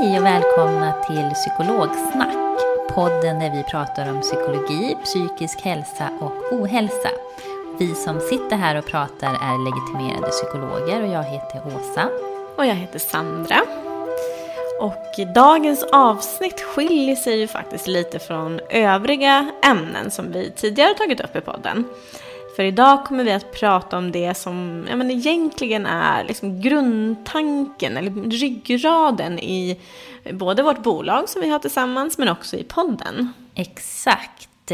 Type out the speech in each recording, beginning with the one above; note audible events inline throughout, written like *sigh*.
Hej och välkomna till Psykologsnack. Podden där vi pratar om psykologi, psykisk hälsa och ohälsa. Vi som sitter här och pratar är legitimerade psykologer och jag heter Åsa. Och jag heter Sandra. Och dagens avsnitt skiljer sig ju faktiskt lite från övriga ämnen som vi tidigare tagit upp i podden. För idag kommer vi att prata om det som ja, men egentligen är liksom grundtanken eller ryggraden i både vårt bolag som vi har tillsammans men också i podden. Exakt.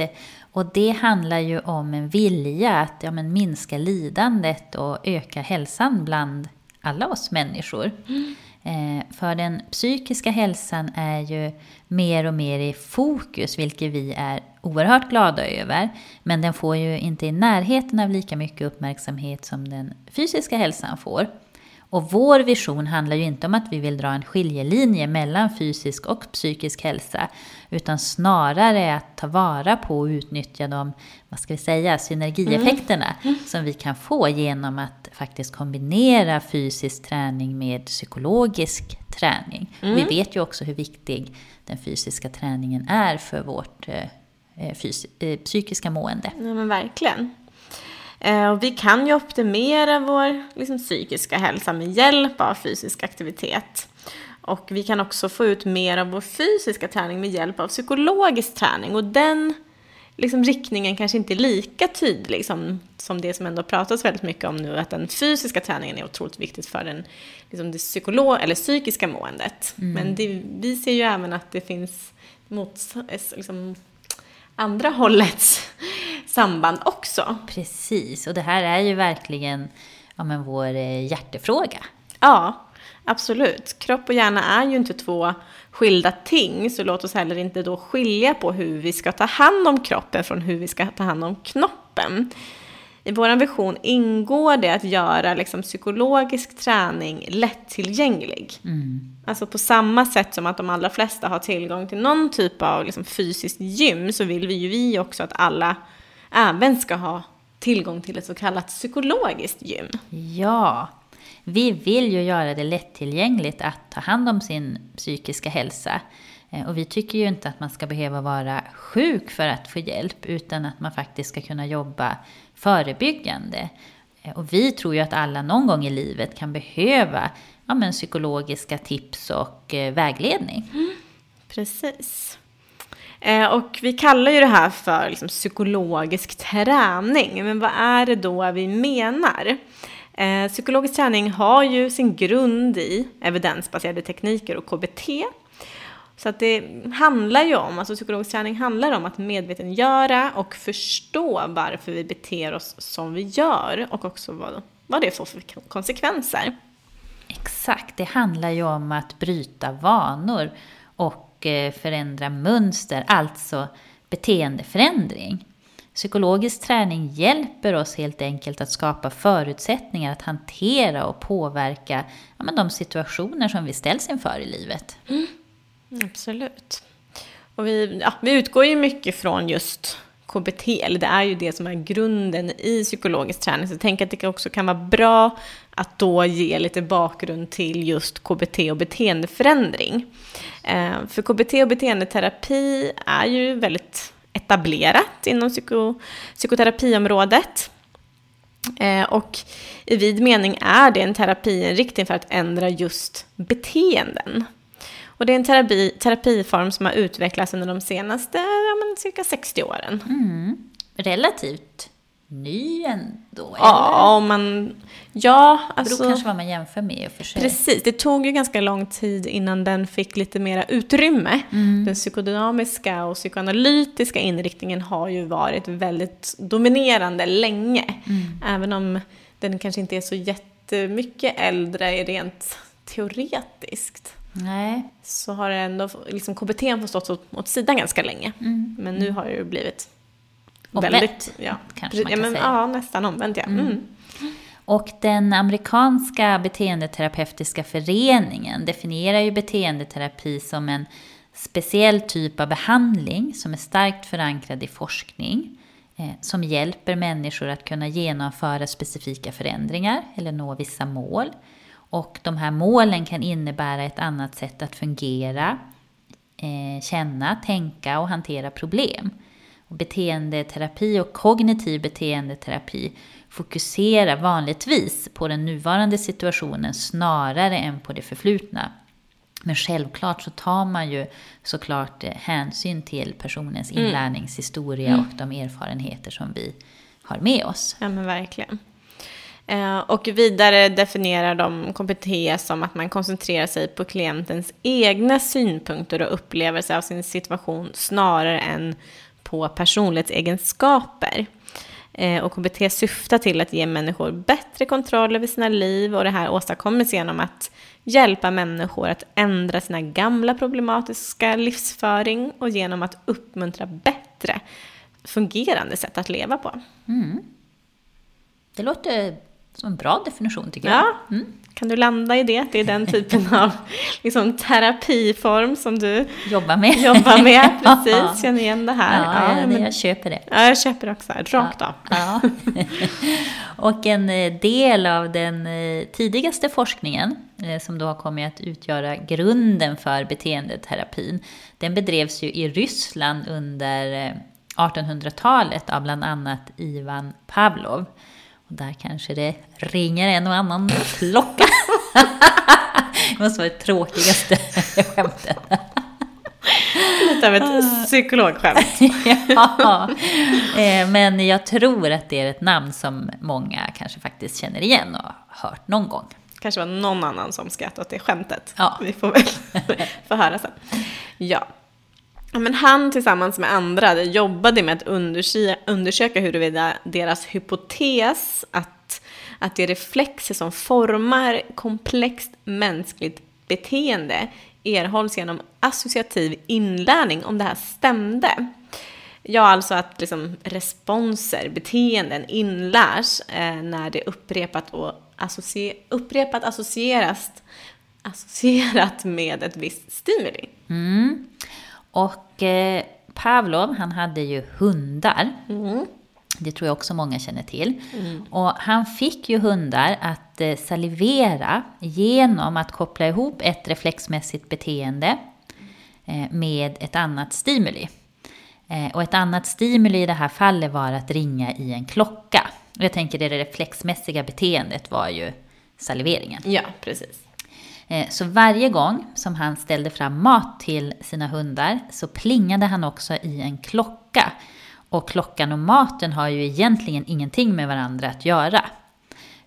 Och det handlar ju om en vilja att ja, men minska lidandet och öka hälsan bland alla oss människor. Mm. För den psykiska hälsan är ju mer och mer i fokus, vilket vi är oerhört glada över. Men den får ju inte i närheten av lika mycket uppmärksamhet som den fysiska hälsan får. Och vår vision handlar ju inte om att vi vill dra en skiljelinje mellan fysisk och psykisk hälsa, utan snarare att ta vara på och utnyttja de, vad ska vi säga, synergieffekterna mm. som vi kan få genom att faktiskt kombinera fysisk träning med psykologisk träning. Mm. vi vet ju också hur viktig den fysiska träningen är för vårt eh, psykiska mående. Ja men verkligen. Och vi kan ju optimera vår liksom, psykiska hälsa med hjälp av fysisk aktivitet. Och vi kan också få ut mer av vår fysiska träning med hjälp av psykologisk träning. Och den liksom, riktningen kanske inte är lika tydlig som, som det som ändå pratas väldigt mycket om nu, att den fysiska träningen är otroligt viktigt för den, liksom det psykolog eller psykiska måendet. Mm. Men det, vi ser ju även att det finns mot, liksom, andra hållets samband också. Precis, och det här är ju verkligen ja, men vår eh, hjärtefråga. Ja, absolut. Kropp och hjärna är ju inte två skilda ting, så låt oss heller inte då skilja på hur vi ska ta hand om kroppen från hur vi ska ta hand om knoppen. I vår vision ingår det att göra liksom, psykologisk träning lättillgänglig. Mm. Alltså på samma sätt som att de allra flesta har tillgång till någon typ av liksom, fysiskt gym så vill vi ju vi också att alla även ska ha tillgång till ett så kallat psykologiskt gym. Ja, vi vill ju göra det lättillgängligt att ta hand om sin psykiska hälsa. Eh, och vi tycker ju inte att man ska behöva vara sjuk för att få hjälp, utan att man faktiskt ska kunna jobba förebyggande. Eh, och vi tror ju att alla någon gång i livet kan behöva ja, men psykologiska tips och eh, vägledning. Mm, precis. Eh, och vi kallar ju det här för liksom, psykologisk träning. Men vad är det då vi menar? Eh, psykologisk träning har ju sin grund i evidensbaserade tekniker och KBT. Så att det handlar ju om, alltså psykologisk träning handlar om att medvetengöra och förstå varför vi beter oss som vi gör och också vad, vad det får för konsekvenser. Exakt, det handlar ju om att bryta vanor och eh, förändra mönster, alltså beteendeförändring. Psykologisk träning hjälper oss helt enkelt att skapa förutsättningar att hantera och påverka ja, de situationer som vi ställs inför i livet. Mm. Absolut. Och vi, ja, vi utgår ju mycket från just KBT, eller det är ju det som är grunden i psykologisk träning. Så jag tänker att det också kan vara bra att då ge lite bakgrund till just KBT och beteendeförändring. Eh, för KBT och beteendeterapi är ju väldigt etablerat inom psyko, psykoterapiområdet. Eh, och i vid mening är det en terapiinriktning för att ändra just beteenden. Och det är en terapi, terapiform som har utvecklats under de senaste ja, men, cirka 60 åren. Mm. Relativt ny ändå? Ja, om man... Ja, alltså... Det kanske vad man jämför med för sig. Precis, det tog ju ganska lång tid innan den fick lite mera utrymme. Mm. Den psykodynamiska och psykoanalytiska inriktningen har ju varit väldigt dominerande länge. Mm. Även om den kanske inte är så jättemycket äldre rent teoretiskt. Nej. Så har det ändå, liksom KBT har stått åt sidan ganska länge. Mm. Men nu har det ju blivit Omvänt, väldigt, ja, kanske man kan ja, men, säga. Ja, nästan omvänt ja. Mm. Mm. Och den amerikanska beteendeterapeutiska föreningen definierar ju beteendeterapi som en speciell typ av behandling som är starkt förankrad i forskning, eh, som hjälper människor att kunna genomföra specifika förändringar eller nå vissa mål. Och de här målen kan innebära ett annat sätt att fungera, eh, känna, tänka och hantera problem. Och beteendeterapi och kognitiv beteendeterapi fokuserar vanligtvis på den nuvarande situationen snarare än på det förflutna. Men självklart så tar man ju såklart eh, hänsyn till personens mm. inlärningshistoria mm. och de erfarenheter som vi har med oss. Ja men verkligen. Eh, och vidare definierar de KBT som att man koncentrerar sig på klientens egna synpunkter och upplevelser av sin situation snarare än på personlighetsegenskaper. Eh, och KBT syftar till att ge människor bättre kontroll över sina liv och det här åstadkommes genom att hjälpa människor att ändra sina gamla problematiska livsföring och genom att uppmuntra bättre fungerande sätt att leva på. Mm. Det låter som en bra definition tycker jag. Ja. Mm. Kan du landa i det? Det är den *laughs* typen av liksom, terapiform som du jobbar med. Jobbar med, *laughs* precis. Känner igen det här. Ja, ja men, jag köper det. Ja, jag köper också. Rakt av. Ja. *laughs* Och en eh, del av den eh, tidigaste forskningen, eh, som då har kommit att utgöra grunden för beteendeterapin, den bedrevs ju i Ryssland under 1800-talet av bland annat Ivan Pavlov. Där kanske det ringer en och annan klocka. det måste vara det tråkigaste skämtet. Lite av ett psykologskämt. *laughs* ja, eh, men jag tror att det är ett namn som många kanske faktiskt känner igen och har hört någon gång. kanske var någon annan som skrattade åt det skämtet. Ja. Vi får väl *laughs* få höra sen. Ja, men han tillsammans med andra jobbade med att undersöka huruvida deras hypotes att, att det är reflexer som formar komplext mänskligt beteende erhålls genom associativ inlärning, om det här stämde. Ja, alltså att liksom responser, beteenden inlärs eh, när det upprepat och associe upprepat associeras associerat med ett visst stimuli. Mm. Och eh, Pavlov, han hade ju hundar. Mm. Det tror jag också många känner till. Mm. Och han fick ju hundar att eh, salivera genom att koppla ihop ett reflexmässigt beteende eh, med ett annat stimuli. Och ett annat stimuli i det här fallet var att ringa i en klocka. Och jag tänker det reflexmässiga beteendet var ju saliveringen. Ja, precis. Eh, så varje gång som han ställde fram mat till sina hundar så plingade han också i en klocka. Och klockan och maten har ju egentligen ingenting med varandra att göra.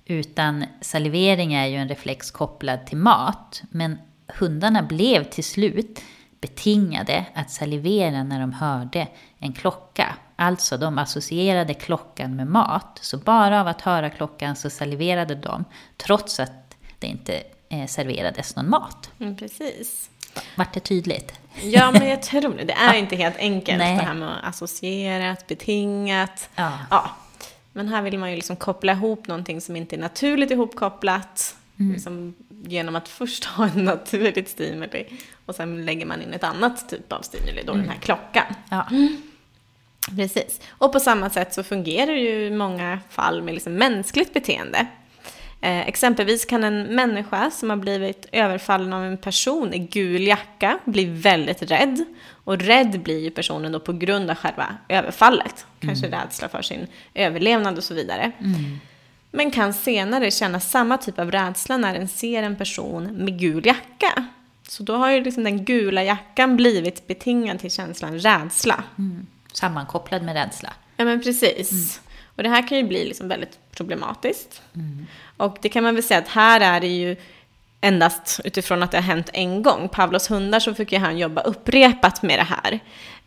Utan salivering är ju en reflex kopplad till mat. Men hundarna blev till slut betingade att salivera när de hörde en klocka. Alltså, de associerade klockan med mat. Så bara av att höra klockan så saliverade de, trots att det inte serverades någon mat. Mm, precis. Vart det tydligt? Ja, men jag *laughs* tror det. Det är inte helt enkelt Nej. det här med associerat, betingat. Ja. ja. Men här vill man ju liksom koppla ihop någonting som inte är naturligt ihopkopplat. Liksom genom att först ha en naturligt stimuli och sen lägger man in ett annat typ av stimuli, då den här klockan. Ja. Precis. Och på samma sätt så fungerar det ju i många fall med liksom mänskligt beteende. Eh, exempelvis kan en människa som har blivit överfallen av en person i gul jacka bli väldigt rädd. Och rädd blir ju personen då på grund av själva överfallet. Kanske rädsla för sin överlevnad och så vidare. Men kan senare känna samma typ av rädsla när den ser en person med gul jacka. Så då har ju liksom den gula jackan blivit betingad till känslan rädsla. Sammankopplad med rädsla. Ja men precis. Och det här kan ju bli liksom väldigt problematiskt. Och det kan man väl säga att här är det ju endast utifrån att det har hänt en gång. Pavlos hundar så fick ju han jobba upprepat med det här.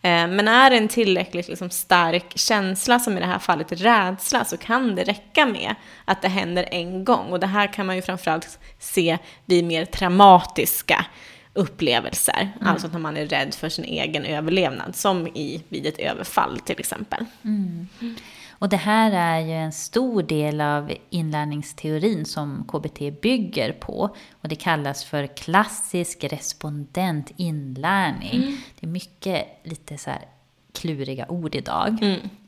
Eh, Men är det en tillräckligt liksom stark känsla, som i det här fallet rädsla, så kan det räcka med att det händer en gång. Och det här kan man ju framförallt se vid mer traumatiska upplevelser. Alltså när man är rädd för sin egen överlevnad, som i, vid ett överfall till exempel. Och det här är ju en stor del av inlärningsteorin som KBT bygger på. Och det kallas för klassisk respondent inlärning. Det är mycket lite så kluriga ord idag.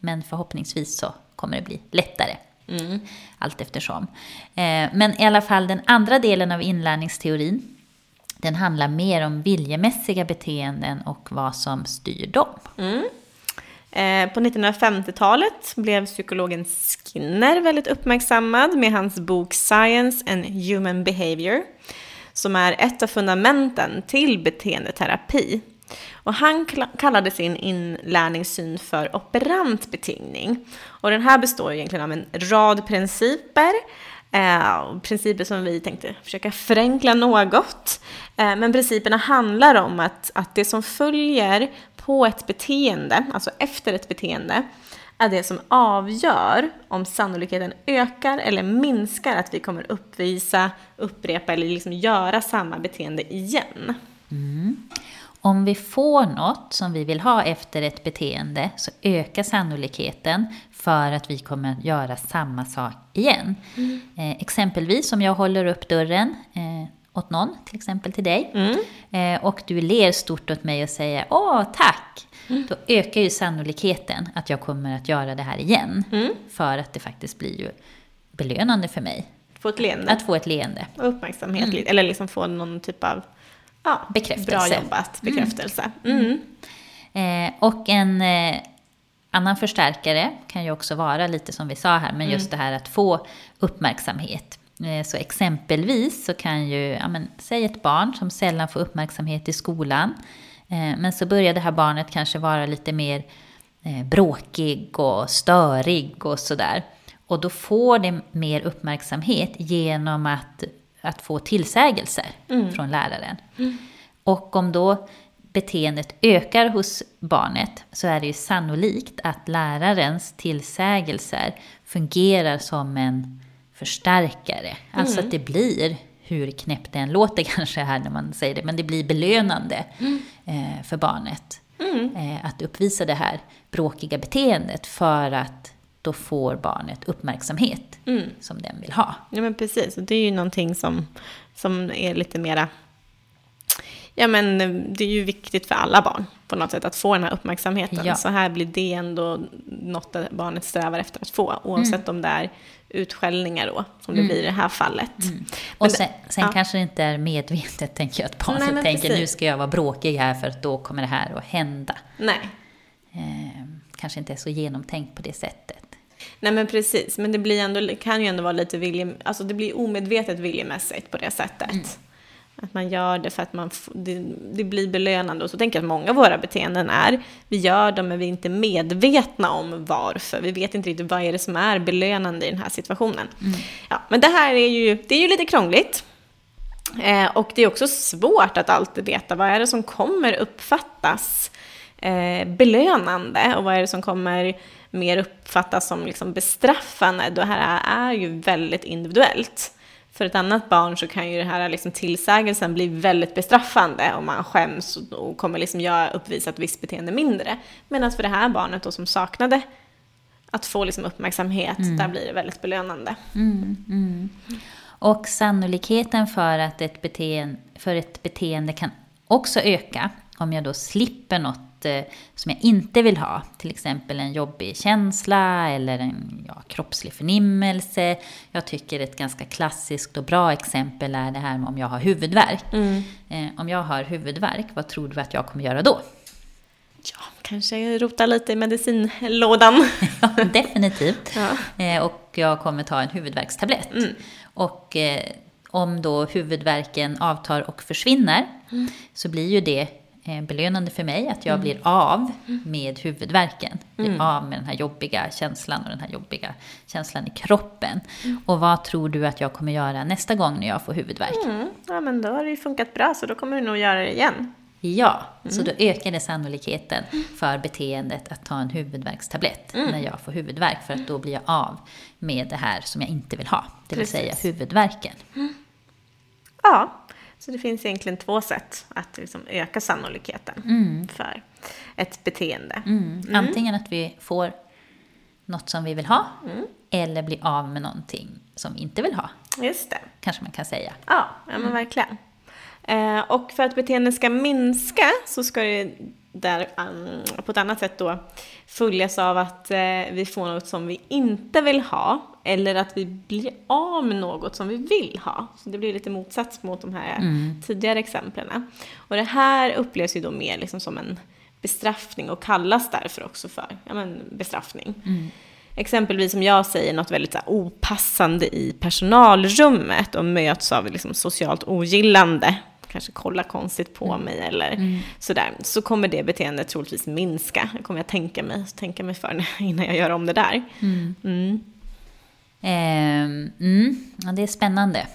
Men förhoppningsvis så kommer det bli lättare. Allt eftersom. Eh, men i alla fall den andra delen av inlärningsteorin. Den handlar mer om viljemässiga beteenden och vad som styr dem. Eh, Eh, på 1950-talet blev psykologen Skinner väldigt uppmärksammad med hans bok Science and Human Behavior, som är ett av fundamenten till beteendeterapi. Och han kallade sin inlärningssyn för operant betingning. Och den här består egentligen av en rad principer, eh, principer som vi tänkte försöka förenkla något. Eh, men principerna handlar om att, att det som följer på ett beteende, alltså efter ett beteende, är det som avgör om sannolikheten ökar eller minskar att vi kommer uppvisa, upprepa eller liksom göra samma beteende igen. Om vi får något som vi vill ha efter ett beteende så ökar sannolikheten för att vi kommer göra samma sak igen. Eh, exempelvis om jag håller upp dörren eh, åt någon, till exempel till dig, eh, och du ler stort åt mig och säger åh tack, då ökar ju sannolikheten att jag kommer att göra det här igen. För att det faktiskt blir ju belönande för mig Få ett leende att få ett leende. och uppmärksamhet, eller liksom få någon typ av ja, Bekräftelse. bra jobbat, bekräftelse. Mm. Eh, och en eh, annan förstärkare kan ju också vara lite som vi sa här, men just det här att få uppmärksamhet. Eh, så exempelvis så kan ju, ja men, säg ett barn som sällan får uppmärksamhet i skolan, eh, men så börjar det här barnet kanske vara lite mer eh, bråkig och störig och sådär. Och då får det mer uppmärksamhet genom att, att få tillsägelser från läraren. Och om då beteendet ökar hos barnet så är det ju sannolikt att lärarens tillsägelser fungerar som en förstärkare. Alltså att det blir, hur knäppt det än låter *laughs* kanske här när man säger det, men det blir belönande eh, för barnet. Eh, att uppvisa det här bråkiga beteendet för att då får barnet uppmärksamhet som den vill ha. Ja men precis, och det är ju någonting som, som är lite mera... Ja men det är ju viktigt för alla barn på något sätt att få den här uppmärksamheten. Ja. Så här blir det ändå något barnet strävar efter att få. Oavsett om det är utskällningar då, som det blir i det här fallet. Men Och sen, sen ja. kanske det inte är medvetet, *laughs* tänker jag, att barnet Nej, tänker precis. nu ska jag vara bråkig här för att då kommer det här att hända. Nej. Eh, kanske inte är så genomtänkt på det sättet. Nej men precis, men det blir ändå, kan ju ändå vara lite vilje, alltså det blir omedvetet viljemässigt på det sättet. Att man gör det för att man, det, det blir belönande. Och så tänker jag att många av våra beteenden är, vi gör dem men vi är inte medvetna om varför. Vi vet inte riktigt vad är det som är belönande i den här situationen. Ja, men det här är ju, det är ju lite krångligt. Eh, och det är också svårt att alltid veta vad är det som kommer uppfattas eh, belönande och vad är det som kommer mer uppfattas som liksom bestraffande. Det här är ju väldigt individuellt. För ett annat barn så kan ju det här liksom tillsägelsen bli väldigt bestraffande om man skäms och kommer liksom göra, uppvisa ett visst beteende mindre. Medan för det här barnet då som saknade att få liksom uppmärksamhet, mm. där blir det väldigt belönande. Mm, mm. Och sannolikheten för att ett beteende, för ett beteende kan också öka om jag då slipper något Eh, som jag inte vill ha. Till exempel en jobbig känsla eller en ja, kroppslig förnimmelse. Jag tycker ett ganska klassiskt och bra exempel är det här med om jag har huvudvärk. Mm. Eh, om jag har huvudvärk, vad tror du att jag kommer göra då? Ja, kanske rota lite i medicinlådan. *laughs* ja, definitivt. Ja. Eh, och jag kommer ta en huvudvärkstablett. Mm. Och om då huvudvärken avtar och försvinner mm. så blir ju det belönande för mig att jag mm. blir av med huvudvärken. Blir mm. av med den här jobbiga känslan och den här jobbiga känslan i kroppen. Mm. Och vad tror du att jag kommer göra nästa gång när jag får huvudvärk? Mm. Ja, men då har det ju funkat bra, så då kommer du nog göra det igen. Ja, så mm. då ökar det sannolikheten för beteendet att ta en huvudvärkstablett mm. när jag får huvudvärk. För att då blir jag av med det här som jag inte vill ha, det vill Precis. säga huvudvärken. Ja, så det finns egentligen två sätt att liksom öka sannolikheten mm. för ett beteende. Mm. mm. Antingen att vi får något som vi vill ha mm. eller blir av med någonting som vi inte vill ha. Just det. Kanske man kan säga. Ja, ja men mm. verkligen. Eh, och för att beteendet ska minska så ska det där um, på ett annat sätt då följas av att eh, vi får något som vi inte vill ha eller att vi blir av med något som vi vill ha. Så det blir lite motsats mot de här mm. tidigare exemplen. Och det här upplevs ju då mer liksom som en bestraffning och kallas därför också för ja, men bestraffning. Mm. Exempelvis om jag säger något väldigt här, opassande i personalrummet och möts av liksom, socialt ogillande kanske kolla konstigt på mm. mig eller mm. sådär, så kommer det beteendet troligtvis minska. Det kommer jag tänka mig, tänka mig för *laughs* innan jag gör om det där. Mm. Mm. Eh, ja, det är spännande.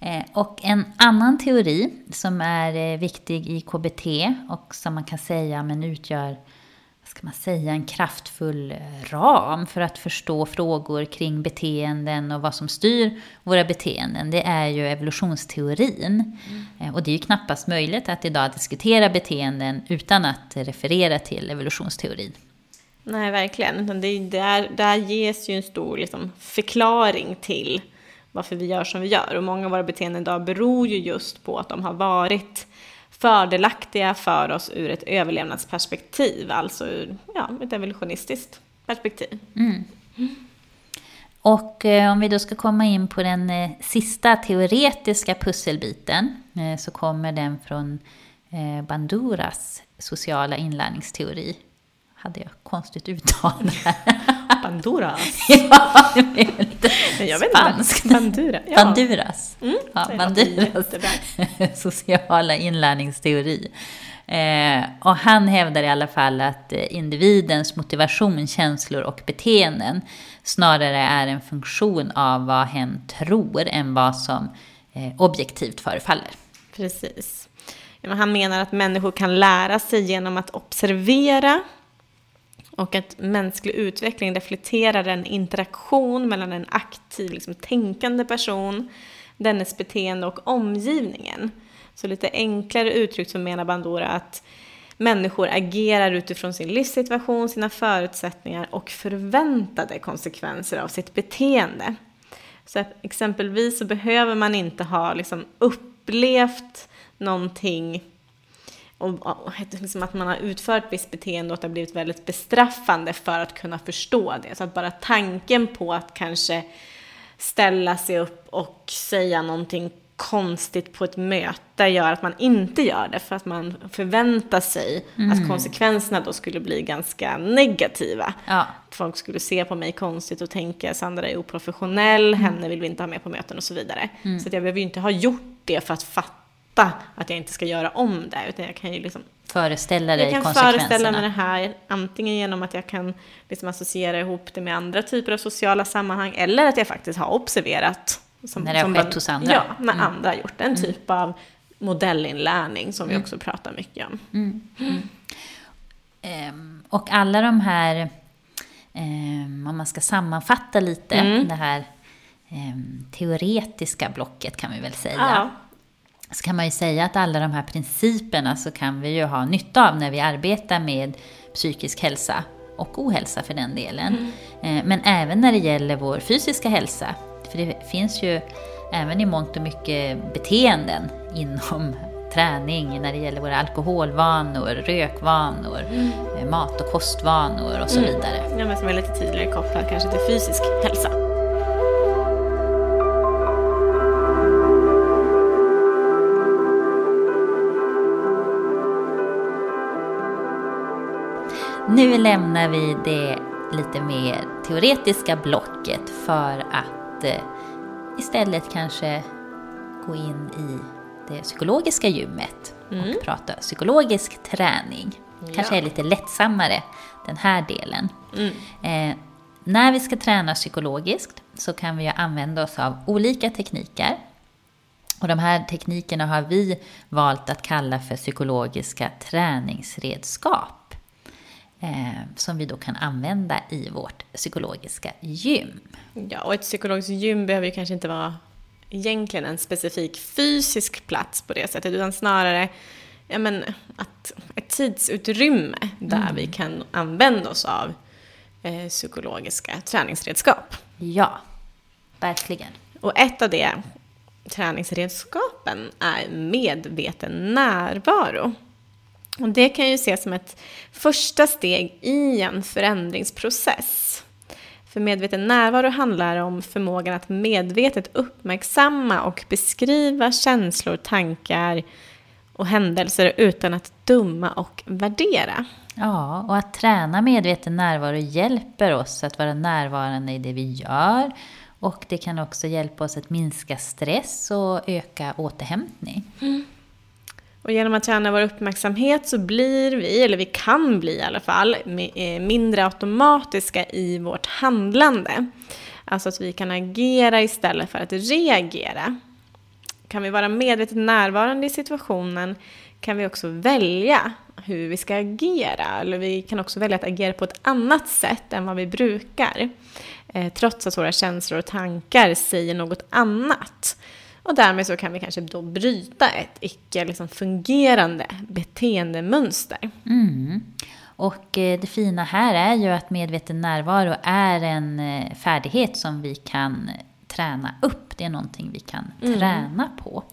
Eh, och en annan teori som är eh, viktig i KBT och som man kan säga men utgör ska man säga, en kraftfull ram för att förstå frågor kring beteenden och vad som styr våra beteenden, det är ju evolutionsteorin. Mm. Och det är ju knappast möjligt att idag diskutera beteenden utan att referera till evolutionsteorin. Nej, verkligen. Det, där, där ges ju en stor liksom, förklaring till varför vi gör som vi gör. Och många av våra beteenden idag beror ju just på att de har varit fördelaktiga för oss ur ett överlevnadsperspektiv, alltså ur ja, ett evolutionistiskt perspektiv. Mm. Och eh, om vi då ska komma in på den eh, sista teoretiska pusselbiten eh, så kommer den från eh, Banduras sociala inlärningsteori. Hade jag konstigt uttal *laughs* Banduras? *laughs* ja, det är lite jag vet spanskt. Bandura. Ja. Banduras. Mm, ja, Banduras *laughs* sociala inlärningsteori. Eh, och han hävdar i alla fall att eh, individens motivation, känslor och beteenden snarare är en funktion av vad hen tror än vad som eh, objektivt förefaller. Precis. Han menar att människor kan lära sig genom att observera och att mänsklig utveckling reflekterar en interaktion mellan en aktiv, liksom, tänkande person, dennes beteende och omgivningen. Så lite enklare uttryckt så menar Bandora att människor agerar utifrån sin livssituation, sina förutsättningar och förväntade konsekvenser av sitt beteende. Så att exempelvis så behöver man inte ha liksom upplevt någonting och, liksom att man har utfört visst beteende och att det har blivit väldigt bestraffande för att kunna förstå det. Så att bara tanken på att kanske ställa sig upp och säga någonting konstigt på ett möte gör att man inte gör det för att man förväntar sig mm. att konsekvenserna då skulle bli ganska negativa. Ja. Folk skulle se på mig konstigt och tänka Sandra är oprofessionell, mm. henne vill vi inte ha med på möten och så vidare. Mm. Så jag behöver ju inte ha gjort det för att fatta att jag inte ska göra om det, utan jag kan ju liksom Föreställa dig konsekvenserna. Jag kan föreställa mig det här, antingen genom att jag kan liksom associera ihop det med andra typer av sociala sammanhang, eller att jag faktiskt har observerat Som, När det har skett hos andra. Ja, när Mm. andra har gjort. En typ av modellinlärning som vi också pratar mycket om. Ehm, och alla de här, ehm, om man ska sammanfatta lite, Mm. det här ehm, teoretiska blocket kan vi väl säga. Ja. Så kan man ju säga att alla de här principerna så kan vi ju ha nytta av när vi arbetar med psykisk hälsa och ohälsa för den delen. Eh, Men även när det gäller vår fysiska hälsa. För det finns ju även i mångt och mycket beteenden inom *laughs* träning när det gäller våra alkoholvanor, rökvanor, eh, mat och kostvanor och så vidare. Ja, men som är lite tydligare kopplad kanske till fysisk hälsa. Nu lämnar vi det lite mer teoretiska blocket för att eh, istället kanske gå in i det psykologiska gymmet och prata psykologisk träning. Kanske är lite lättsammare den här delen. Eh, när vi ska träna psykologiskt så kan vi ju använda oss av olika tekniker. Och de här teknikerna har vi valt att kalla för psykologiska träningsredskap. Eh, som vi då kan använda i vårt psykologiska gym. Ja, och ett psykologiskt gym behöver ju kanske inte vara egentligen en specifik fysisk plats på det sättet, utan snarare ja, men, att ett tidsutrymme där vi kan använda oss av eh, psykologiska träningsredskap. Ja, verkligen. Och ett av de träningsredskapen är medveten närvaro. Och det kan ju ses som ett första steg i en förändringsprocess. För medveten närvaro handlar om förmågan att medvetet uppmärksamma och beskriva känslor, tankar och händelser utan att döma och värdera. Ja, och att träna medveten närvaro hjälper oss att vara närvarande i det vi gör. Och det kan också hjälpa oss att minska stress och öka återhämtning. Och genom att träna vår uppmärksamhet så blir vi, eller vi kan bli i alla fall, eh, mindre automatiska i vårt handlande. Alltså att vi kan agera istället för att reagera. Kan vi vara medvetet närvarande i situationen kan vi också välja hur vi ska agera. Eller vi kan också välja att agera på ett annat sätt än vad vi brukar. Eh, trots att våra känslor och tankar säger något annat. Och därmed så kan vi kanske då bryta ett icke liksom fungerande beteendemönster. Mm. Och eh, det fina här är ju att medveten närvaro är en eh, färdighet som vi kan träna upp. Det är någonting vi kan träna på.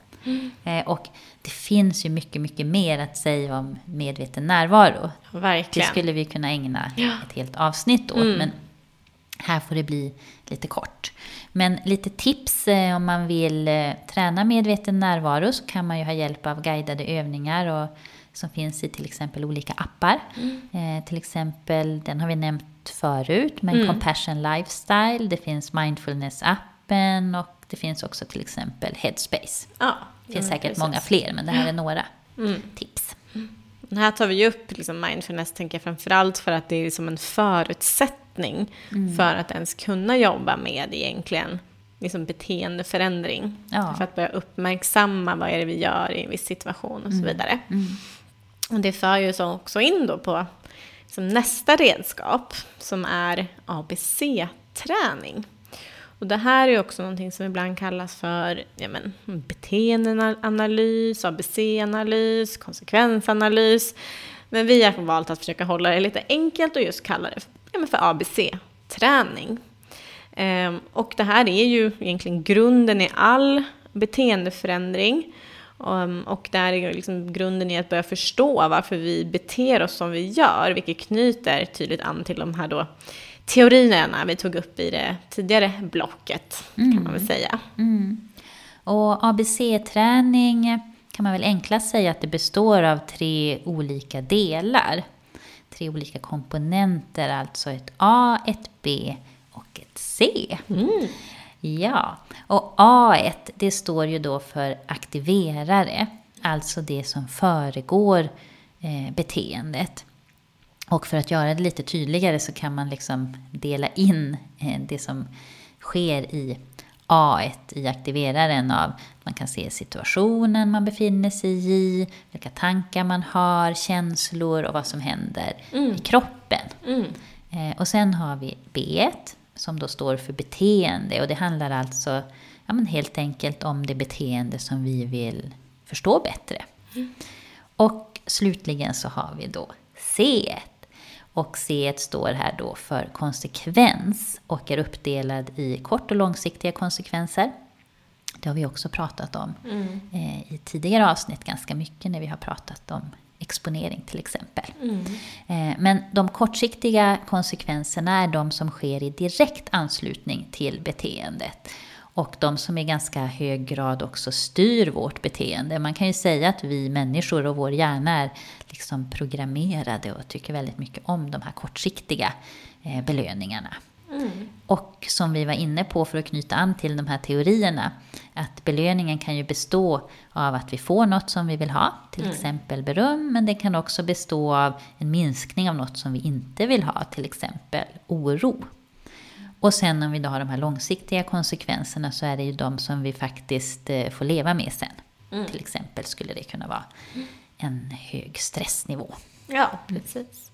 Eh, Och det finns ju mycket, mycket mer att säga om medveten närvaro. Det Verkligen. skulle vi kunna ägna ett helt avsnitt åt. Men här får det bli lite kort. Men lite tips eh, om man vill eh, träna medveten närvaro så kan man ju ha hjälp av guidade övningar och, som finns i till exempel olika appar. Eh, till exempel, den har vi nämnt förut, men Compassion Lifestyle, det finns Mindfulness-appen och det finns också till exempel Headspace. Ja, Det finns säkert precis. många fler, men det här är några tips. Här tar vi upp liksom mindfulness, tänker jag framförallt för att det är som en förutsättning för att ens kunna jobba med egentligen liksom beteendeförändring. Ja. För att börja uppmärksamma vad är det vi gör i en viss situation och så vidare. Och det för ju så också in då på liksom nästa redskap som är ABC-träning. Och det här är också någonting som ibland kallas för ja men, beteendeanalys, ABC-analys, konsekvensanalys. Men vi har valt att försöka hålla det lite enkelt och just kalla det ja men för ABC-träning. Ehm, och det här är ju egentligen grunden i all beteendeförändring. Um, och där är liksom grunden i att börja förstå varför vi beter oss som vi gör, vilket knyter tydligt an till de här då teorierna vi tog upp i det tidigare blocket, kan man väl säga. Och ABC-träning kan man väl enklast säga att det består av tre olika delar. Tre olika komponenter, alltså ett A, ett B och ett C. Ja, och A1 det står ju då för aktiverare, alltså det som föregår eh, beteendet. Och för att göra det lite tydligare så kan man liksom dela in eh, det som sker i A i aktiveraren av man kan se situationen man befinner sig i, vilka tankar man har, känslor och vad som händer i kroppen. Eh, och sen har vi B som då står för beteende och det handlar alltså ja, men helt enkelt om det beteende som vi vill förstå bättre. Och slutligen så har vi då C. Och C står här då för konsekvens och är uppdelad i kort och långsiktiga konsekvenser. Det har vi också pratat om eh, i tidigare avsnitt ganska mycket när vi har pratat om exponering till exempel. Eh, men de kortsiktiga konsekvenserna är de som sker i direkt anslutning till beteendet. Och de som i ganska hög grad också styr vårt beteende. Man kan ju säga att vi människor och vår hjärna är liksom programmerade och tycker väldigt mycket om de här kortsiktiga eh, belöningarna. Och som vi var inne på för att knyta an till de här teorierna, att belöningen kan ju bestå av att vi får något som vi vill ha, till exempel beröm, men det kan också bestå av en minskning av något som vi inte vill ha, till exempel oro. Och sen om vi då har de här långsiktiga konsekvenserna så är det ju de som vi faktiskt eh, får leva med sen. Till exempel skulle det kunna vara en hög stressnivå. Ja, precis.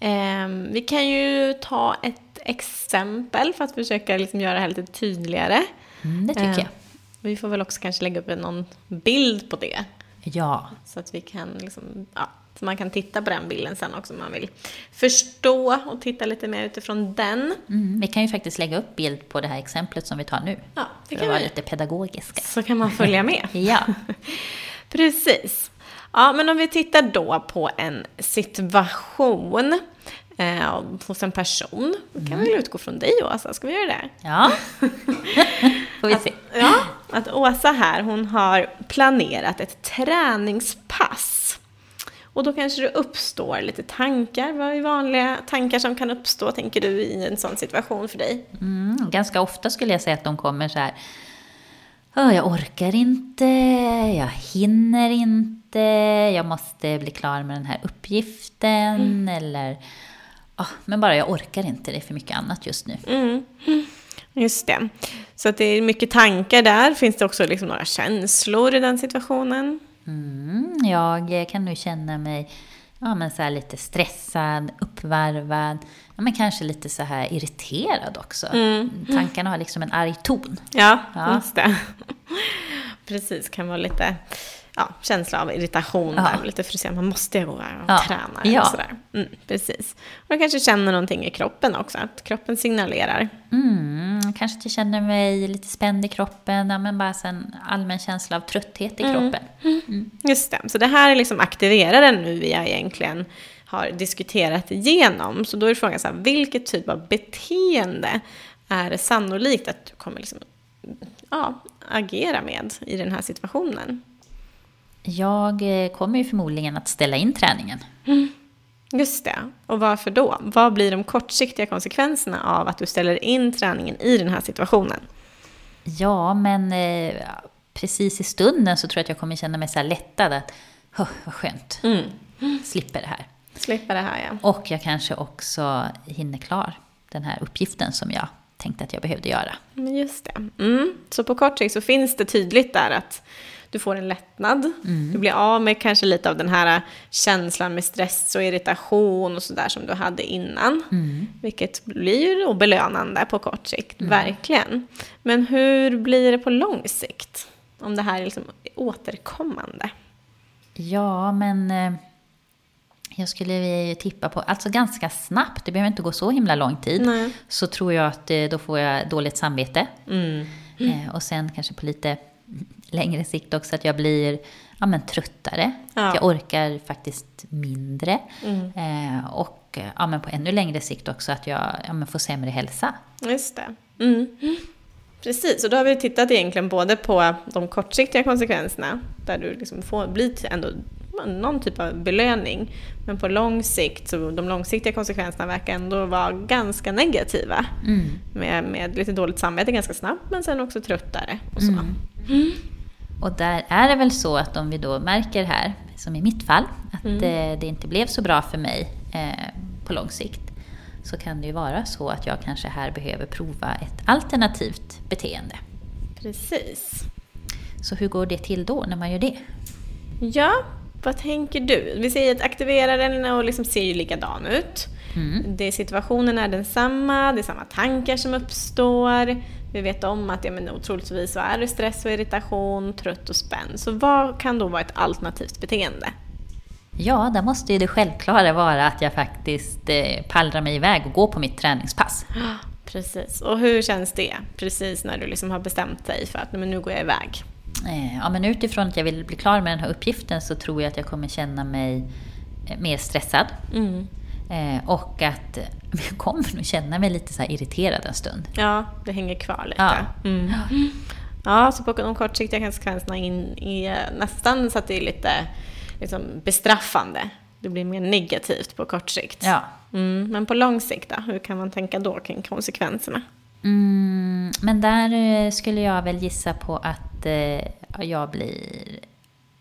Ehm, vi kan ju ta ett exempel för att försöka liksom göra det här lite tydligare. Mm, det tycker Ehm, jag. Vi får väl också kanske lägga upp någon bild på det. Ja, Så att vi kan liksom, ja, så man kan titta på den bilden sen också om man vill förstå och titta lite mer utifrån den. mm, vi kan ju faktiskt lägga upp bild på det här exemplet som vi tar nu. Ja, det för kan att vara vi. lite pedagogiska. Så kan man följa med. *laughs* Ja. *laughs* Precis. Ja, men om vi tittar då på en situation eh, hos en person. Då kan vi väl utgå från dig Åsa, ska vi göra det? Ja, *laughs* får vi se. Ja, att Åsa här, hon har planerat ett träningspass. Och då kanske det uppstår lite tankar. Vad är vanliga tankar som kan uppstå, tänker du, i en sån situation för dig? Mm, ganska ofta skulle jag säga att de kommer så här. "Åh, jag orkar inte, jag hinner inte, jag måste bli klar med den här uppgiften. Eller, "Ah, men bara jag orkar inte, det är för mycket annat just nu. Mm. Just det. Så att det är mycket tankar där. Finns det också liksom några känslor i den situationen? Mm, jag kan nu känna mig ja, men så lite stressad, uppvarvad, ja, men kanske lite så här irriterad också. Tankarna har liksom en arg ton. Ja, Ja. just det. *laughs* Precis, kan vara lite ja, känsla av irritation Ja. där, lite frustrerad. Man måste ju gå och Ja. träna. Ja. Och sådär. Mm, precis. Och du kanske känner någonting i kroppen också, att kroppen signalerar. Mm, kanske att jag känner mig lite spänd i kroppen, ja, men bara en allmän känsla av trötthet i kroppen. Just det, så det här är liksom aktiveraren nu vi egentligen har diskuterat igenom. Så då är frågan så här, vilket typ av beteende är det sannolikt att du kommer liksom, ja, agera med i den här situationen? Jag eh, kommer ju förmodligen att ställa in träningen. Just det. Och varför då? Vad blir de kortsiktiga konsekvenserna av att du ställer in träningen i den här situationen? Ja, men eh, precis i stunden så tror jag att jag kommer känna mig så här lättad att, "Åh, vad skönt, slipper det här. Slippa det här ja. Och jag kanske också hinner klar den här uppgiften som jag tänkte att jag behövde göra. Just det. Mm. Så på kort sikt så finns det tydligt där att du får en lättnad. Du blir av med kanske lite av den här känslan med stress och irritation och sådär som du hade innan. Vilket blir ju belönande på kort sikt, verkligen. Men hur blir det på lång sikt? Om det här är liksom återkommande. Ja, men eh, jag skulle tippa på, alltså ganska snabbt, det behöver inte gå så himla lång tid, Nej. så tror jag att eh, då får jag dåligt samvete. Eh, och sen kanske på lite längre sikt också att jag blir ja, men tröttare. Ja. Jag orkar faktiskt mindre. Eh, och ja, men på ännu längre sikt också att jag ja, men får sämre hälsa. Just det. Mm. Precis, och då har vi tittat egentligen både på de kortsiktiga konsekvenserna, där du liksom får bli till ändå någon typ av belöning. Men på lång sikt, så de långsiktiga konsekvenserna verkar ändå vara ganska negativa. Med, med lite dåligt samvete ganska snabbt, men sen också tröttare och så. Och där är det väl så att om vi då märker här, som i mitt fall, att eh, det inte blev så bra för mig eh, på lång sikt. så kan det ju vara så att jag kanske här behöver prova ett alternativt beteende. Precis. Så hur går det till då när man gör det? Ja, vad tänker du? Vi säger att aktiveraren och liksom ser ju likadan ut. Mm. Det, situationen är densamma, det är samma tankar som uppstår. Vi vet om att ja, men otroligtvis så är det stress och irritation, trött och spänd. Så vad kan då vara ett alternativt beteende? Ja, där måste ju det självklara vara att jag faktiskt eh, pallrar mig iväg och går på mitt träningspass. *gasps* Precis. Och hur känns det? Precis när du liksom har bestämt dig för att men nu går jag iväg. Eh, ja, men utifrån att jag vill bli klar med den här uppgiften så tror jag att jag kommer känna mig eh, mer stressad. Mm. Eh, och att jag kommer nog känna mig lite så irriterad en stund. Ja, det hänger kvar lite. Ja. Mm. Ja, så på de kortsiktiga konsekvenserna in i nästan så att det är lite liksom, bestraffande. Det blir mer negativt på kort sikt. Ja. Mm, men på lång sikt då? Hur kan man tänka då kring konsekvenserna? Mm, men där skulle jag väl gissa på att eh, jag blir...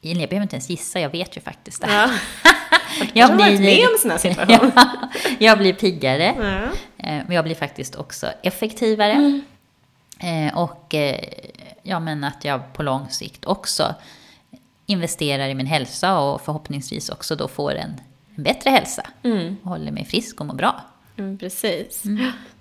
Jag behöver inte ens gissa, jag vet ju faktiskt det här. *laughs* Jag har varit med om sån här situation. *laughs* ja, jag blir piggare. Ja. Eh, Men jag blir faktiskt också effektivare. Mm. Eh, Och eh, ja, men att jag på lång sikt också investerar i min hälsa och förhoppningsvis också då får en, en bättre hälsa. Och håller mig frisk och mår bra. Mm, precis.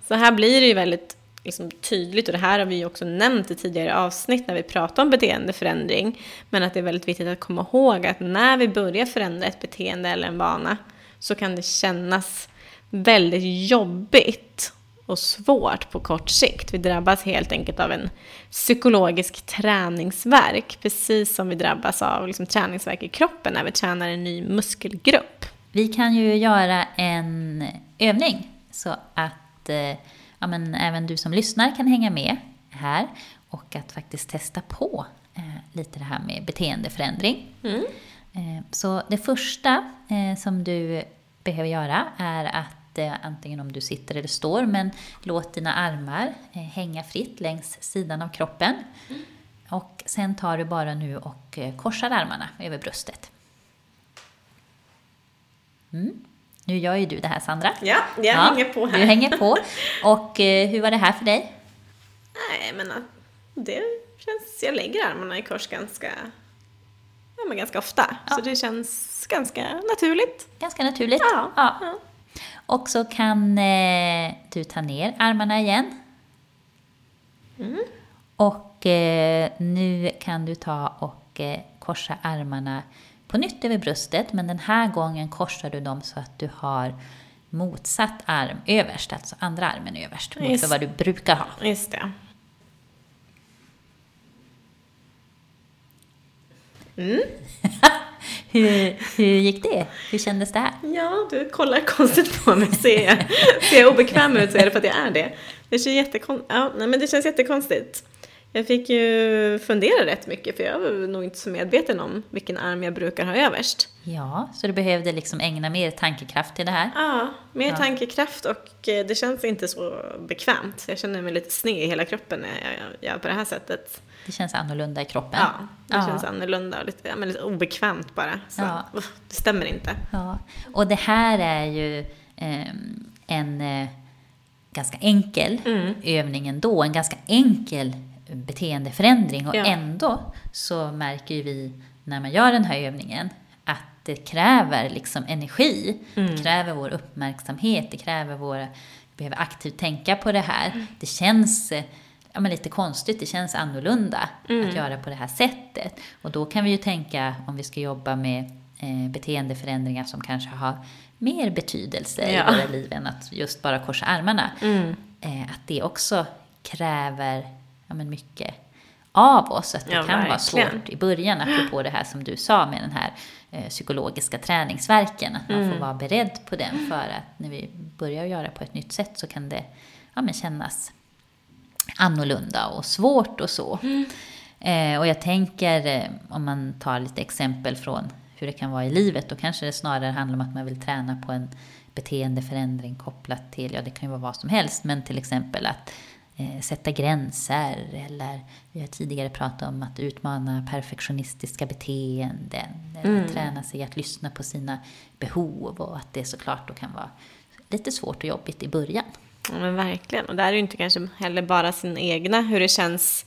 Så här blir det ju väldigt liksom, tydligt, och det här har vi ju också nämnt i tidigare avsnitt när vi pratar om beteendeförändring, men att det är väldigt viktigt att komma ihåg att när vi börjar förändra ett beteende eller en vana så kan det kännas väldigt jobbigt och svårt på kort sikt. Vi drabbas helt enkelt av en psykologisk träningsverk, precis som vi drabbas av liksom, träningsverk i kroppen när vi tränar en ny muskelgrupp. Vi kan ju göra en övning så att eh, ja, men även du som lyssnar kan hänga med här och att faktiskt testa på eh, lite det här med beteendeförändring. Eh, så det första eh, som du behöver göra är att antingen om du sitter eller står, men låt dina armar hänga fritt längs sidan av kroppen. Och sen tar du bara nu och korsar armarna över bröstet. Mm. Nu gör ju du det här Sandra. Ja, jag hänger på här. Du hänger på. Och eh, hur var det här för dig? Nej, men det känns... Jag lägger armarna i kors ganska, ja, men ganska ofta. Så det känns ganska naturligt. Ganska naturligt. Ja, ja. Och så kan eh, du ta ner armarna igen. Mm. Och eh, nu kan du ta och eh, korsa armarna på nytt över bröstet. Men den här gången korsar du dem så att du har motsatt arm överst, alltså andra armen överst. Mot för vad du brukar ha. Just det. *laughs* Hur, hur gick det? Hur kändes det här? Ja, du kollar konstigt på mig. Ser jag, ser jag obekväm ut så är det för att jag är det. Det, känns jättekon- ja, nej, men det känns jättekonstigt. Jag fick ju fundera rätt mycket för jag var nog inte så medveten om vilken arm jag brukar ha överst. Ja, så du behövde liksom ägna mer tankekraft till det här? Ja, mer Ja. tankekraft och eh, det känns inte så bekvämt. Jag känner mig lite sned i hela kroppen när jag gör på det här sättet. Det känns annorlunda i kroppen. Ja, det Ja. känns annorlunda och lite, men lite obekvämt bara. Så, Ja. det stämmer inte. Ja, och det här är ju ehm, en eh, ganska enkel Mm. övning ändå, en ganska enkel beteendeförändring och Ja. ändå så märker ju vi när man gör den här övningen att det kräver liksom energi, Mm. det kräver vår uppmärksamhet, det kräver våra, vi behöver aktivt tänka på det här. Mm. Det känns eh, ja, men lite konstigt, det känns annorlunda Mm. att göra på det här sättet. Och då kan vi ju tänka om vi ska jobba med eh, beteendeförändringar som kanske har mer betydelse Ja. i våra liv än att just bara korsa armarna. Mm. Eh, att det också kräver ja, men mycket av oss. Att det Ja, kan vara verkligen. svårt i början, apropå det här som du sa med den här eh, psykologiska träningsverken. Att man Mm. får vara beredd på den för att när vi börjar göra på ett nytt sätt så kan det ja, men kännas annorlunda och svårt och så. Eh, och jag tänker, eh, om man tar lite exempel från hur det kan vara i livet, då kanske det snarare handlar om att man vill träna på en beteendeförändring kopplat till, ja det kan ju vara vad som helst, men till exempel att eh, sätta gränser eller vi har tidigare pratat om att utmana perfektionistiska beteenden eller träna sig att lyssna på sina behov och att det såklart då kan vara lite svårt och jobbigt i början. Ja, men verkligen. Och där är ju inte kanske heller bara sin egna, hur det känns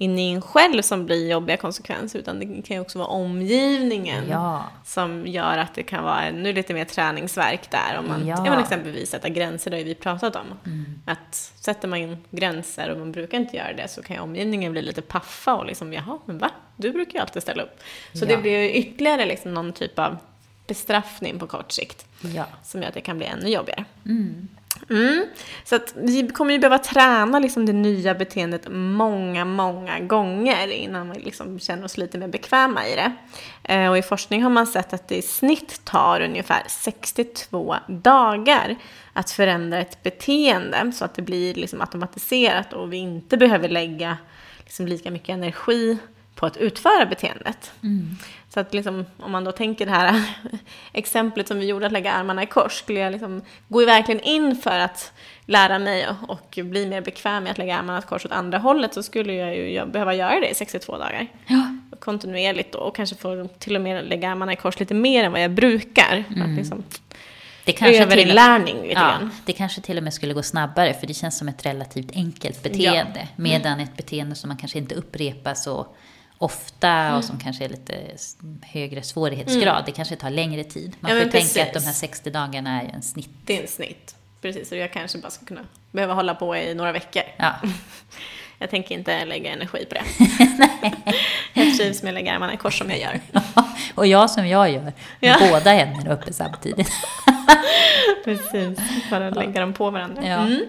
inne i en själv som blir jobbiga konsekvenser, utan det kan ju också vara omgivningen Ja. som gör att det kan vara ännu lite mer träningsverk där. Om man Ja. ja. men exempelvis sätta gränser, det har ju vi pratat om. Mm. Att sätter man in gränser och man brukar inte göra det så kan ju omgivningen bli lite paffa och liksom jaha, men va? Du brukar ju alltid ställa upp. Så Ja. det blir ju ytterligare liksom någon typ av bestraffning på kort sikt som gör att det kan bli ännu jobbigare. Mm. Mm. Så att vi kommer ju behöva träna liksom det nya beteendet många, många gånger innan vi liksom känner oss lite mer bekväma i det. Eh, och i forskning har man sett att det i snitt tar ungefär 62 dagar att förändra ett beteende så att det blir liksom automatiserat och vi inte behöver lägga liksom lika mycket energi på att utföra beteendet. Mm. Så att liksom, om man då tänker det här *laughs* exemplet som vi gjorde, att lägga armarna i kors, skulle jag liksom, gå verkligen in för att lära mig och, och bli mer bekväm med att lägga armarna i kors åt andra hållet så skulle jag ju behöva göra det i 62 dagar. Ja. Kontinuerligt då, och kanske få till och med lägga armarna i kors lite mer än vad jag brukar. Att liksom, Det kanske, Överinlärning lite ja, grann. det kanske till och med skulle gå snabbare för det känns som ett relativt enkelt beteende. Medan ett beteende som man kanske inte upprepar så ofta och som kanske är lite högre svårighetsgrad. Det kanske tar längre tid. Man Ja, får tänka precis. att de här 60 dagarna är en snitt. Det är en snitt. Precis, och jag kanske bara ska kunna behöva hålla på i några veckor. Ja. *laughs* Jag tänker inte lägga energi på det. *laughs* *laughs* jag trivs med att lägga armarna i kors som jag gör. och jag som jag gör, Ja. båda händerna uppe samtidigt. Precis, bara lägga dem på varandra. Ja. Mm.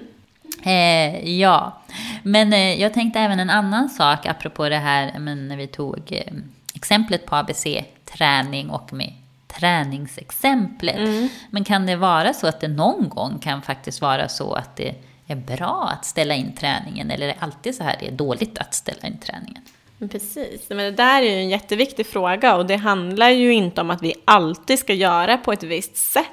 Eh, ja, men eh, jag tänkte även en annan sak apropå det här men när vi tog eh, exemplet på ABC-träning och med träningsexemplet. Men kan det vara så att det någon gång kan faktiskt vara så att det är bra att ställa in träningen eller är det alltid så här det är dåligt att ställa in träningen? Precis, men det där är ju en jätteviktig fråga och det handlar ju inte om att vi alltid ska göra på ett visst sätt.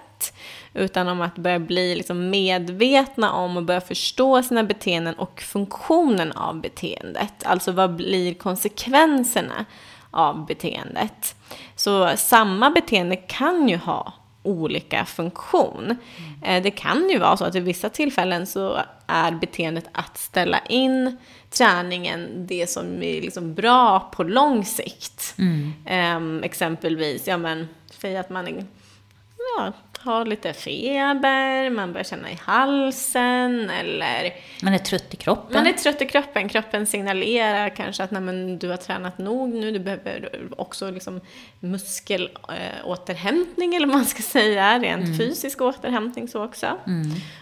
Utan om att börja bli liksom medvetna om och börja förstå sina beteenden och funktionen av beteendet. Alltså vad blir konsekvenserna av beteendet? Så samma beteende kan ju ha olika funktion. Eh, Det kan ju vara så att i vissa tillfällen så är beteendet att ställa in träningen det som är liksom bra på lång sikt. Ehm, exempelvis, ja men, säg att man är, ja, har lite feber, man börjar känna i halsen eller Man är trött i kroppen. man är trött i kroppen, kroppen signalerar kanske att nej, du har tränat nog nu, du behöver också liksom muskelåterhämtning eller vad man ska säga, rent fysisk återhämtning så också.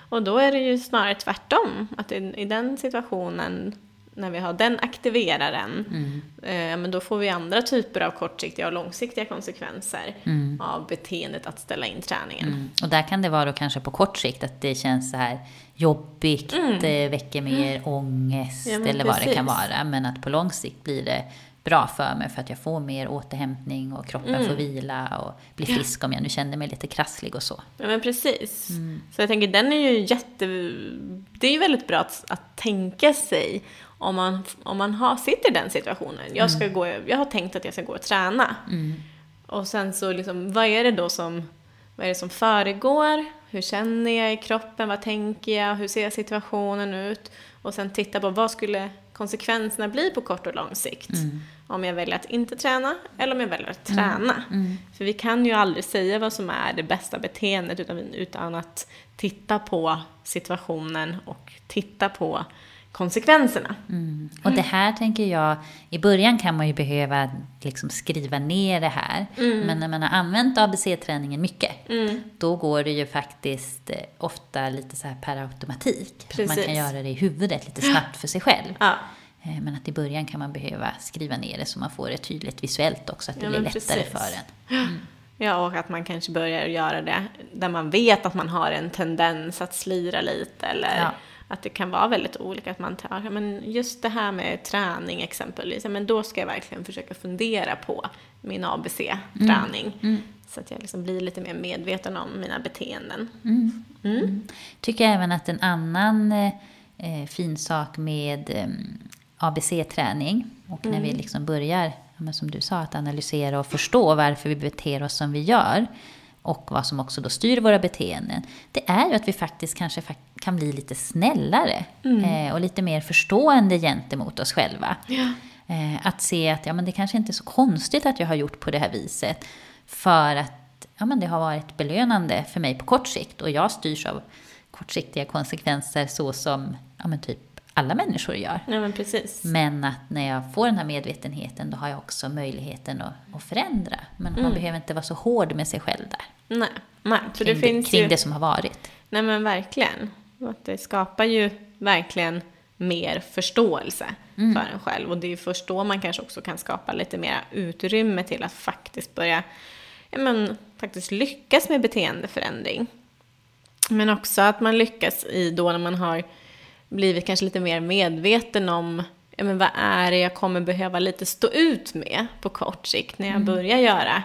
Och då är det ju snarare tvärtom, att i, i den situationen när vi har den aktiveraren, eh, men då får vi andra typer av kortsiktiga och långsiktiga konsekvenser av beteendet att ställa in träningen. Mm. Och där kan det vara då kanske på kort sikt att det känns så här jobbigt, det väcker mer ångest Mm. Ja, men eller vad det kan precis. vara. Men att på lång sikt blir det bra för mig för att jag får mer återhämtning och kroppen Mm. får vila och blir frisk om jag nu känner mig lite krasslig och så. Ja men precis. Så jag tänker den är ju jätte... Det är ju väldigt bra att, att tänka sig om man, om man har, sitter i den situationen. Jag, ska gå, jag har tänkt att jag ska gå och träna. Och sen så liksom, vad är det då som, vad är det som föregår? Hur känner jag i kroppen? Vad tänker jag? Hur ser situationen ut? Och sen titta på vad skulle konsekvenserna bli på kort och lång sikt? Om jag väljer att inte träna eller om jag väljer att träna. För vi kan ju aldrig säga vad som är det bästa beteendet utan, utan att titta på situationen och titta på konsekvenserna. Och det här tänker jag, i början kan man ju behöva liksom skriva ner det här. Mm. Men när man har använt ABC-träningen mycket, då går det ju faktiskt eh, ofta lite så här per automatik. Att man Precis. kan göra det i huvudet lite snabbt för sig själv. Ja. Eh, Men att i början kan man behöva skriva ner det så man får det tydligt visuellt också, att det Ja, blir lättare precis. för en. Ja, och att man kanske börjar göra det där man vet att man har en tendens att slira lite eller Ja. Att det kan vara väldigt olika. Att man tar, men just det här med träning exempelvis, men då ska jag verkligen försöka fundera på min ABC-träning. Så att jag liksom blir lite mer medveten om mina beteenden. Tycker även att en annan eh, eh, fin sak med eh, ABC-träning och när vi liksom börjar, som du sa, att analysera och förstå varför vi beter oss som vi gör. Och vad som också då styr våra beteenden, det är ju att vi faktiskt kanske kan bli lite snällare mm. eh, och lite mer förstående gentemot oss själva. Ja. Eh, att se att ja, men det kanske inte är så konstigt att jag har gjort på det här viset, för att ja, men det har varit belönande för mig på kort sikt och jag styrs av kortsiktiga konsekvenser så som ja, men typ alla människor gör. Ja, men, precis. men att när jag får den här medvetenheten då har jag också möjligheten att, att förändra. Men mm. man behöver inte vara så hård med sig själv där. Nej, nej för kring det finns kring ju... det som har varit. Nej men verkligen. Att det skapar ju verkligen mer förståelse mm. för en själv. Och det är först då man kanske också kan skapa lite mer utrymme till att faktiskt börja ja, men, faktiskt lyckas med beteendeförändring. Men också att man lyckas i då när man har blivit kanske lite mer medveten om ja, men vad är det jag kommer behöva lite stå ut med på kort sikt när jag mm. börjar göra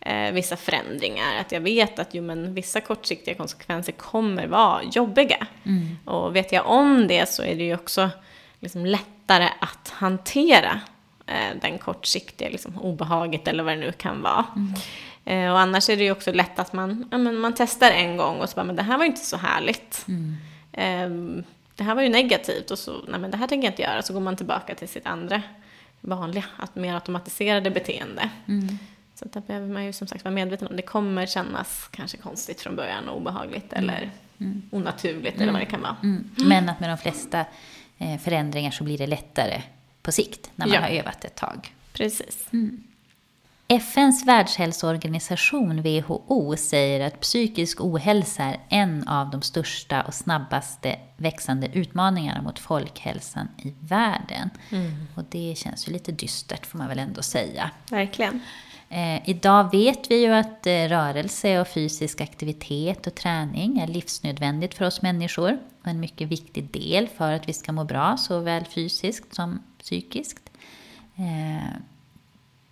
eh, vissa förändringar. Att jag vet att jo, men, vissa kortsiktiga konsekvenser kommer vara jobbiga. Mm. Och vet jag om det så är det ju också liksom, lättare att hantera eh, den kortsiktiga liksom, obehaget eller vad det nu kan vara. Mm. Eh, och annars är det ju också lätt att man, ja, men man testar en gång och så bara, men det här var inte så härligt. Mm. Eh, det här var ju negativt och så, nej men det här tänker jag inte göra. Så går man tillbaka till sitt andra vanliga, att mer automatiserade beteende. Mm. Så där behöver man ju som sagt vara medveten om. Det kommer kännas kanske konstigt från början och obehagligt mm. eller mm. onaturligt eller vad det kan vara. Mm. Men att med de flesta eh, förändringar så blir det lättare på sikt när man ja. har övat ett tag. Precis. Mm. FNs världshälsoorganisation, WHO, säger att psykisk ohälsa är en av de största och snabbaste växande utmaningarna mot folkhälsan i världen. Mm. Och det känns ju lite dystert får man väl ändå säga. Verkligen. Eh, idag vet vi ju att eh, rörelse och fysisk aktivitet och träning är livsnödvändigt för oss människor och en mycket viktig del för att vi ska må bra såväl fysiskt som psykiskt. Eh,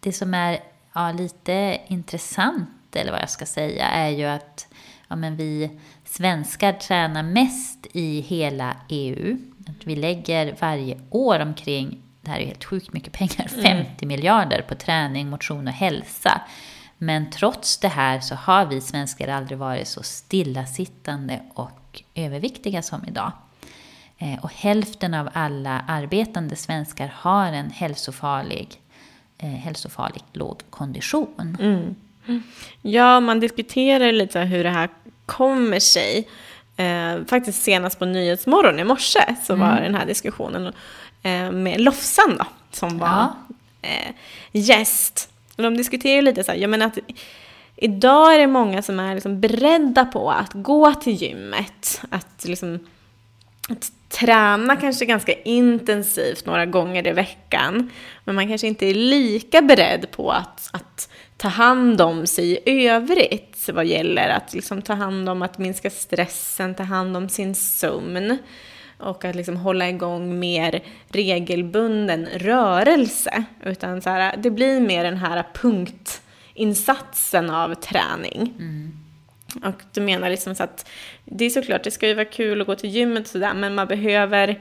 det som är ja, lite intressant, eller vad jag ska säga, är ju att ja, men vi svenskar tränar mest i hela EU. Att vi lägger varje år omkring, det här är helt sjukt mycket pengar, 50 mm. miljarder på träning, motion och hälsa. Men trots det här så har vi svenskar aldrig varit så stillasittande och överviktiga som idag. Eh, och hälften av alla arbetande svenskar har en hälsofarlig eh, hälsofarligt låg kondition. Mm. Ja, man diskuterar lite hur det här kommer sig. Eh, faktiskt senast på Nyhetsmorgon i morse så mm. var den här diskussionen eh, med Lofsan då, som var ja. eh, gäst. Och de diskuterar lite så här, jag menar att idag är det många som är liksom beredda på att gå till gymmet, att liksom att träna kanske ganska intensivt några gånger i veckan. Men man kanske inte är lika beredd på att, att ta hand om sig i övrigt vad gäller att liksom ta hand om att minska stressen, ta hand om sin sömn och att liksom hålla igång mer regelbunden rörelse. Utan så här, det blir mer den här punktinsatsen av träning. Mm. Och du menar liksom så att det är såklart, det ska ju vara kul att gå till gymmet och sådär, men man behöver,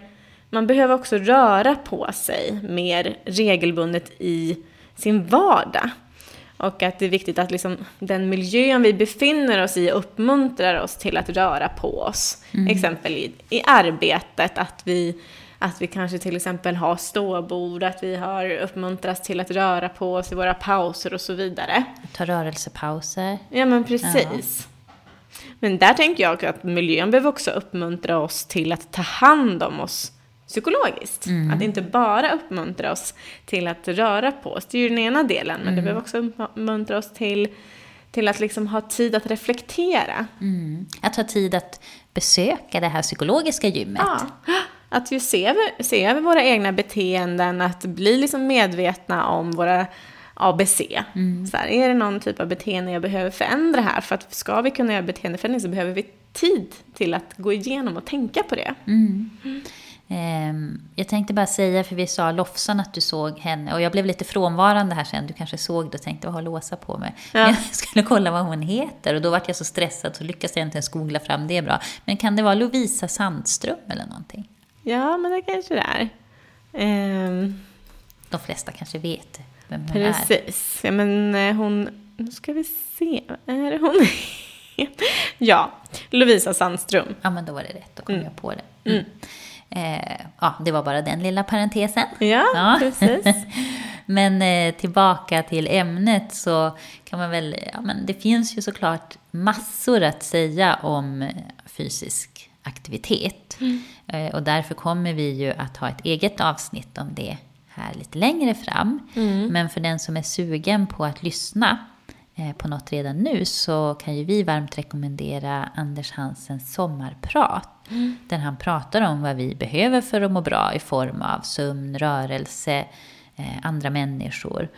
man behöver också röra på sig mer regelbundet i sin vardag. Och att det är viktigt att liksom den miljön vi befinner oss i uppmuntrar oss till att röra på oss. Mm. Exempelvis i, i arbetet, att vi, att vi kanske till exempel har ståbord, att vi har uppmuntrats till att röra på oss i våra pauser och så vidare. Ta rörelsepauser. Ja men precis. Ja. Men där tänker jag att miljön behöver också uppmuntra oss till att ta hand om oss psykologiskt. Mm. Att inte bara uppmuntra oss till att röra på oss, det är ju den ena delen, men mm. det behöver också uppmuntra oss till, till att liksom ha tid att reflektera. Mm. Att ha tid att besöka det här psykologiska gymmet. Ja. Att ju se över, se över våra egna beteenden, att bli liksom medvetna om våra ABC. Mm. Så här, är det någon typ av beteende jag behöver förändra här? För att ska vi kunna göra beteendeförändring så behöver vi tid till att gå igenom och tänka på det. Mm. Mm. Jag tänkte bara säga, för vi sa Lofsan att du såg henne, och jag blev lite frånvarande här sen, du kanske såg det och tänkte, vad har Låsa på mig? Ja. Men jag skulle kolla vad hon heter, och då var jag så stressad så lyckades jag inte ens googla fram det bra. Men kan det vara Lovisa Sandström eller någonting? Ja, men det kanske det är. Um... De flesta kanske vet det vem hon Precis. är. Ja, men eh, hon nu ska vi se, är det hon? *laughs* ja, Lovisa Sandström. Ja, men då var det rätt. Då kom jag på det. Mm. Eh, ja, det var bara den lilla parentesen. Ja, precis. *laughs* men eh, tillbaka till ämnet så kan man väl, ja men det finns ju såklart massor att säga om fysisk aktivitet. Mm. Eh, och därför kommer vi ju att ha ett eget avsnitt om det här lite längre fram. Mm. Men för den som är sugen på att lyssna eh, på något redan nu så kan ju vi varmt rekommendera Anders Hansens sommarprat. Mm. Där han pratar om vad vi behöver för att må bra i form av sömn, rörelse, eh, andra människor.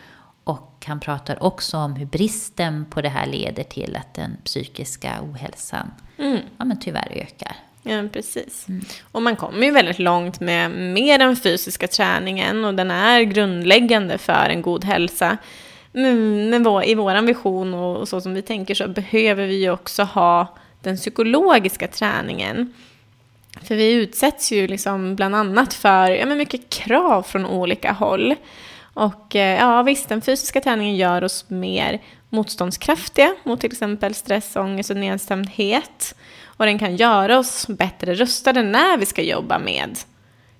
Och han pratar också om hur bristen på det här leder till att den psykiska ohälsan mm. ja, men tyvärr ökar. Ja, precis. Mm. Och man kommer ju väldigt långt med, med den fysiska träningen och den är grundläggande för en god hälsa. Men, men I vår vision och så som vi tänker så behöver vi ju också ha den psykologiska träningen. För vi utsätts ju liksom bland annat för ja, men mycket krav från olika håll. Och eh, ja, visst, den fysiska träningen gör oss mer motståndskraftiga mot till exempel stress, ångest och nedstämdhet. Och den kan göra oss bättre rustade när vi ska jobba med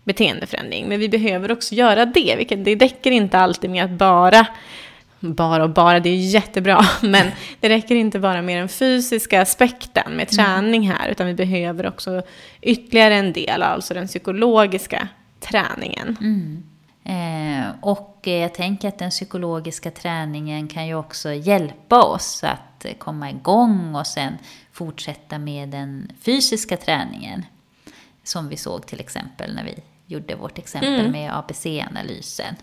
beteendeförändring. Men vi behöver också göra det, vilket det räcker inte alltid med att bara bara och bara, det är jättebra, *laughs* men det räcker inte bara med den fysiska aspekten med mm. träning här, utan vi behöver också ytterligare en del, alltså den psykologiska träningen. Mm. Eh, och jag tänker att den psykologiska träningen kan ju också hjälpa oss att komma igång och sen fortsätta med den fysiska träningen. Som vi såg till exempel när vi gjorde vårt exempel mm. med ABC-analysen.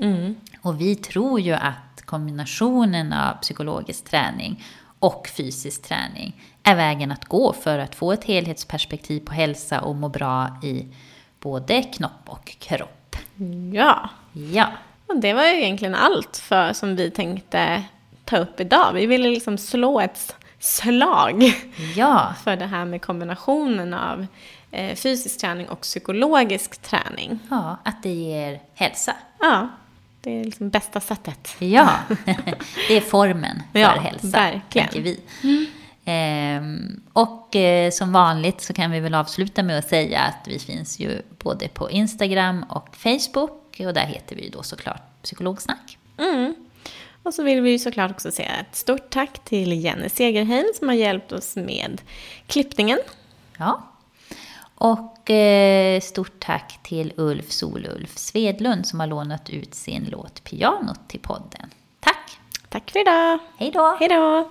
Mm. Och vi tror ju att kombinationen av psykologisk träning och fysisk träning är vägen att gå för att få ett helhetsperspektiv på hälsa och må bra i både knopp och kropp. Ja. Ja. Och det var ju egentligen allt för som vi tänkte ta upp idag. Vi ville liksom slå ett slag ja. för det här med kombinationen av eh, fysisk träning och psykologisk träning. Ja, att det ger hälsa. Ja, det är liksom bästa sättet. Ja, *laughs* det är formen för ja, hälsa, verkligen. tänker vi. Mm. Ehm, och eh, som vanligt så kan vi väl avsluta med att säga att vi finns ju både på Instagram och Facebook och där heter vi ju då såklart Psykologsnack. Mm. Och så vill vi såklart också säga ett stort tack till Jenny Segerheim som har hjälpt oss med klippningen. Ja. Och eh, stort tack till Ulf Solulf Svedlund som har lånat ut sin låt Pianot till podden. Tack! Tack för idag! Hej då! Hej då!